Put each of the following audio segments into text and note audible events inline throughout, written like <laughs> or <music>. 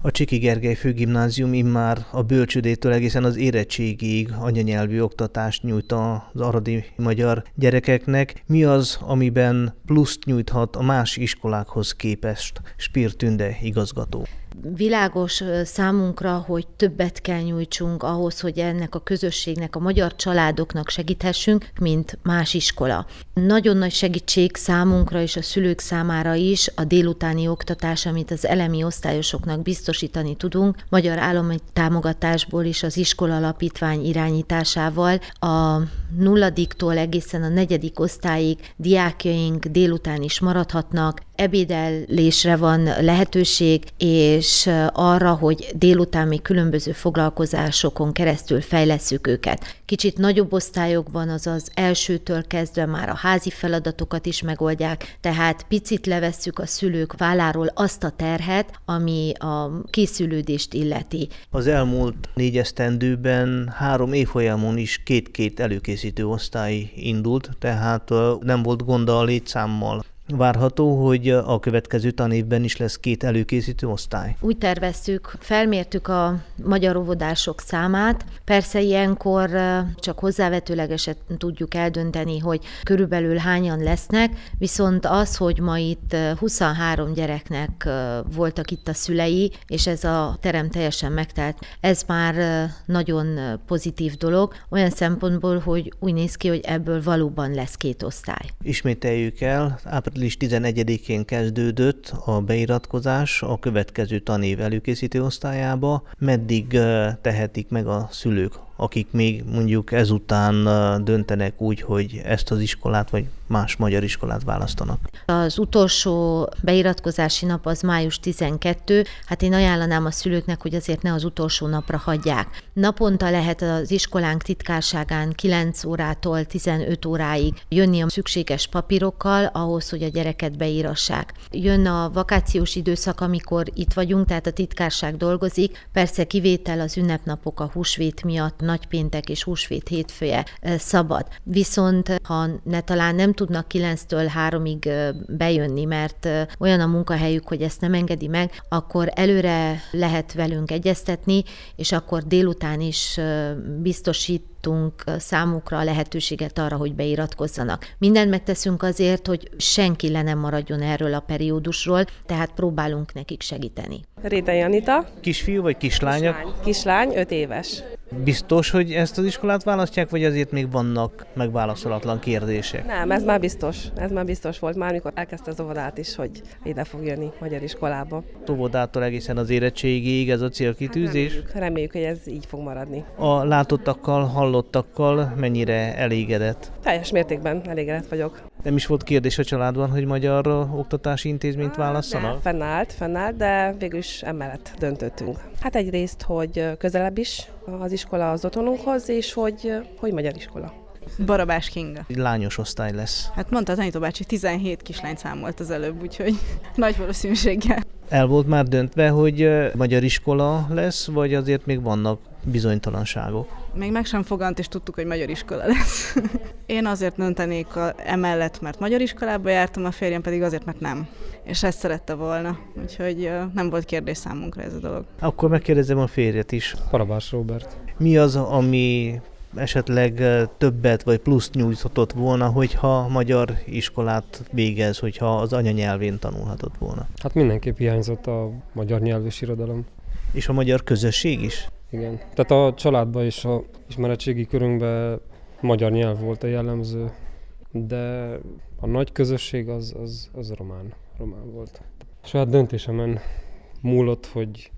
A Csiki Gergely Főgimnázium immár a bölcsődétől egészen az érettségig anyanyelvű oktatást nyújt az aradi magyar gyerekeknek. Mi az, amiben pluszt nyújthat a más iskolákhoz képest? Spír Tünde igazgató világos számunkra, hogy többet kell nyújtsunk ahhoz, hogy ennek a közösségnek, a magyar családoknak segíthessünk, mint más iskola. Nagyon nagy segítség számunkra és a szülők számára is a délutáni oktatás, amit az elemi osztályosoknak biztosítani tudunk, magyar állami támogatásból is az iskola alapítvány irányításával a nulladiktól egészen a negyedik osztályig diákjaink délután is maradhatnak, ebédelésre van lehetőség, és arra, hogy délután még különböző foglalkozásokon keresztül fejlesszük őket. Kicsit nagyobb osztályokban, azaz elsőtől kezdve már a házi feladatokat is megoldják, tehát picit levesszük a szülők válláról azt a terhet, ami a készülődést illeti. Az elmúlt négy esztendőben három évfolyamon is két-két előkészítő osztály indult, tehát nem volt gond a létszámmal. Várható, hogy a következő tanévben is lesz két előkészítő osztály. Úgy terveztük, felmértük a magyar óvodások számát. Persze ilyenkor csak hozzávetőlegesen tudjuk eldönteni, hogy körülbelül hányan lesznek, viszont az, hogy ma itt 23 gyereknek voltak itt a szülei, és ez a terem teljesen megtelt, ez már nagyon pozitív dolog, olyan szempontból, hogy úgy néz ki, hogy ebből valóban lesz két osztály. Ismételjük el, április április 11-én kezdődött a beiratkozás a következő tanév előkészítő osztályába. Meddig tehetik meg a szülők akik még mondjuk ezután döntenek úgy, hogy ezt az iskolát vagy más magyar iskolát választanak. Az utolsó beiratkozási nap az május 12, hát én ajánlanám a szülőknek, hogy azért ne az utolsó napra hagyják. Naponta lehet az iskolánk titkárságán 9 órától 15 óráig jönni a szükséges papírokkal ahhoz, hogy a gyereket beírassák. Jön a vakációs időszak, amikor itt vagyunk, tehát a titkárság dolgozik, persze kivétel az ünnepnapok a húsvét miatt nagypéntek és húsvét hétfője szabad. Viszont ha ne talán nem tudnak 9-től 3-ig bejönni, mert olyan a munkahelyük, hogy ezt nem engedi meg, akkor előre lehet velünk egyeztetni, és akkor délután is biztosít adtunk számukra a lehetőséget arra, hogy beiratkozzanak. Mindent megteszünk azért, hogy senki le nem maradjon erről a periódusról, tehát próbálunk nekik segíteni. Réta Janita. Kisfiú vagy kislánya? Kislány, Kislány 5 éves. Biztos, hogy ezt az iskolát választják, vagy azért még vannak megválaszolatlan kérdések? Nem, ez már biztos. Ez már biztos volt már, amikor elkezdte az óvodát is, hogy ide fog jönni magyar iskolába. Óvodától egészen az érettségig ez a célkitűzés? Hát reméljük, reméljük, hogy ez így fog maradni. A látottakkal, hallottakkal mennyire elégedett? Teljes mértékben elégedett vagyok. Nem is volt kérdés a családban, hogy magyar oktatási intézményt válasszanak? De, fennállt, fennállt, de végül is emellett döntöttünk. Hát egyrészt, hogy közelebb is az iskola az otthonunkhoz, és hogy, hogy magyar iskola. Barabás Kinga. Egy lányos osztály lesz. Hát mondta a tanítóbácsi, 17 kislány számolt az előbb, úgyhogy <laughs> nagy valószínűséggel. El volt már döntve, hogy magyar iskola lesz, vagy azért még vannak bizonytalanságok? Még meg sem fogant, és tudtuk, hogy magyar iskola lesz. <laughs> Én azért döntenék a, emellett, mert magyar iskolába jártam, a férjem pedig azért, mert nem. És ezt szerette volna, úgyhogy nem volt kérdés számunkra ez a dolog. Akkor megkérdezem a férjet is. Parabás Robert. Mi az, ami esetleg többet vagy pluszt nyújthatott volna, hogyha magyar iskolát végez, hogyha az anyanyelvén tanulhatott volna? Hát mindenképp hiányzott a magyar nyelv és irodalom. És a magyar közösség is? Igen. Tehát a családban és a ismeretségi körünkben magyar nyelv volt a jellemző, de a nagy közösség az, az, az román, román volt. A saját döntésemen múlott, hogy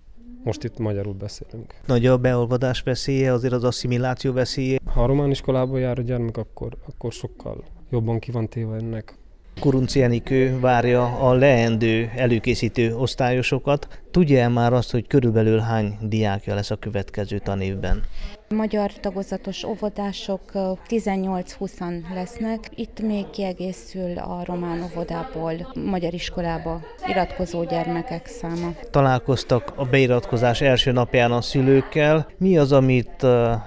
most itt magyarul beszélünk. Nagy a beolvadás veszélye, azért az asszimiláció veszélye? Ha a román iskolába jár a gyermek, akkor, akkor sokkal jobban ki van téve ennek. Kurunci Enikő várja a leendő előkészítő osztályosokat. Tudja-e már azt, hogy körülbelül hány diákja lesz a következő tanévben? Magyar tagozatos óvodások 18-20 lesznek. Itt még kiegészül a román óvodából magyar iskolába iratkozó gyermekek száma. Találkoztak a beiratkozás első napján a szülőkkel. Mi az, amit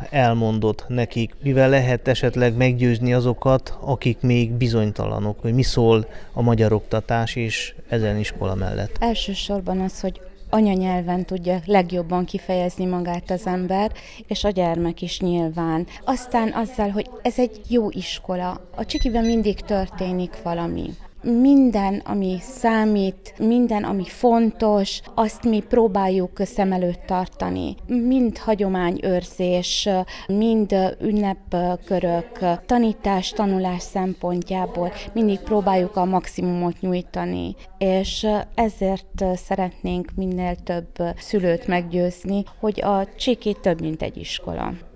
elmondott nekik? Mivel lehet esetleg meggyőzni azokat, akik még bizonytalanok, hogy mi szól a magyar oktatás és ezen iskola mellett? Elsősorban az, hogy anyanyelven tudja legjobban kifejezni magát az ember, és a gyermek is nyilván. Aztán azzal, hogy ez egy jó iskola. A csikiben mindig történik valami minden, ami számít, minden, ami fontos, azt mi próbáljuk szem előtt tartani. Mind hagyományőrzés, mind ünnepkörök, tanítás, tanulás szempontjából mindig próbáljuk a maximumot nyújtani, és ezért szeretnénk minél több szülőt meggyőzni, hogy a csiki több, mint egy iskola.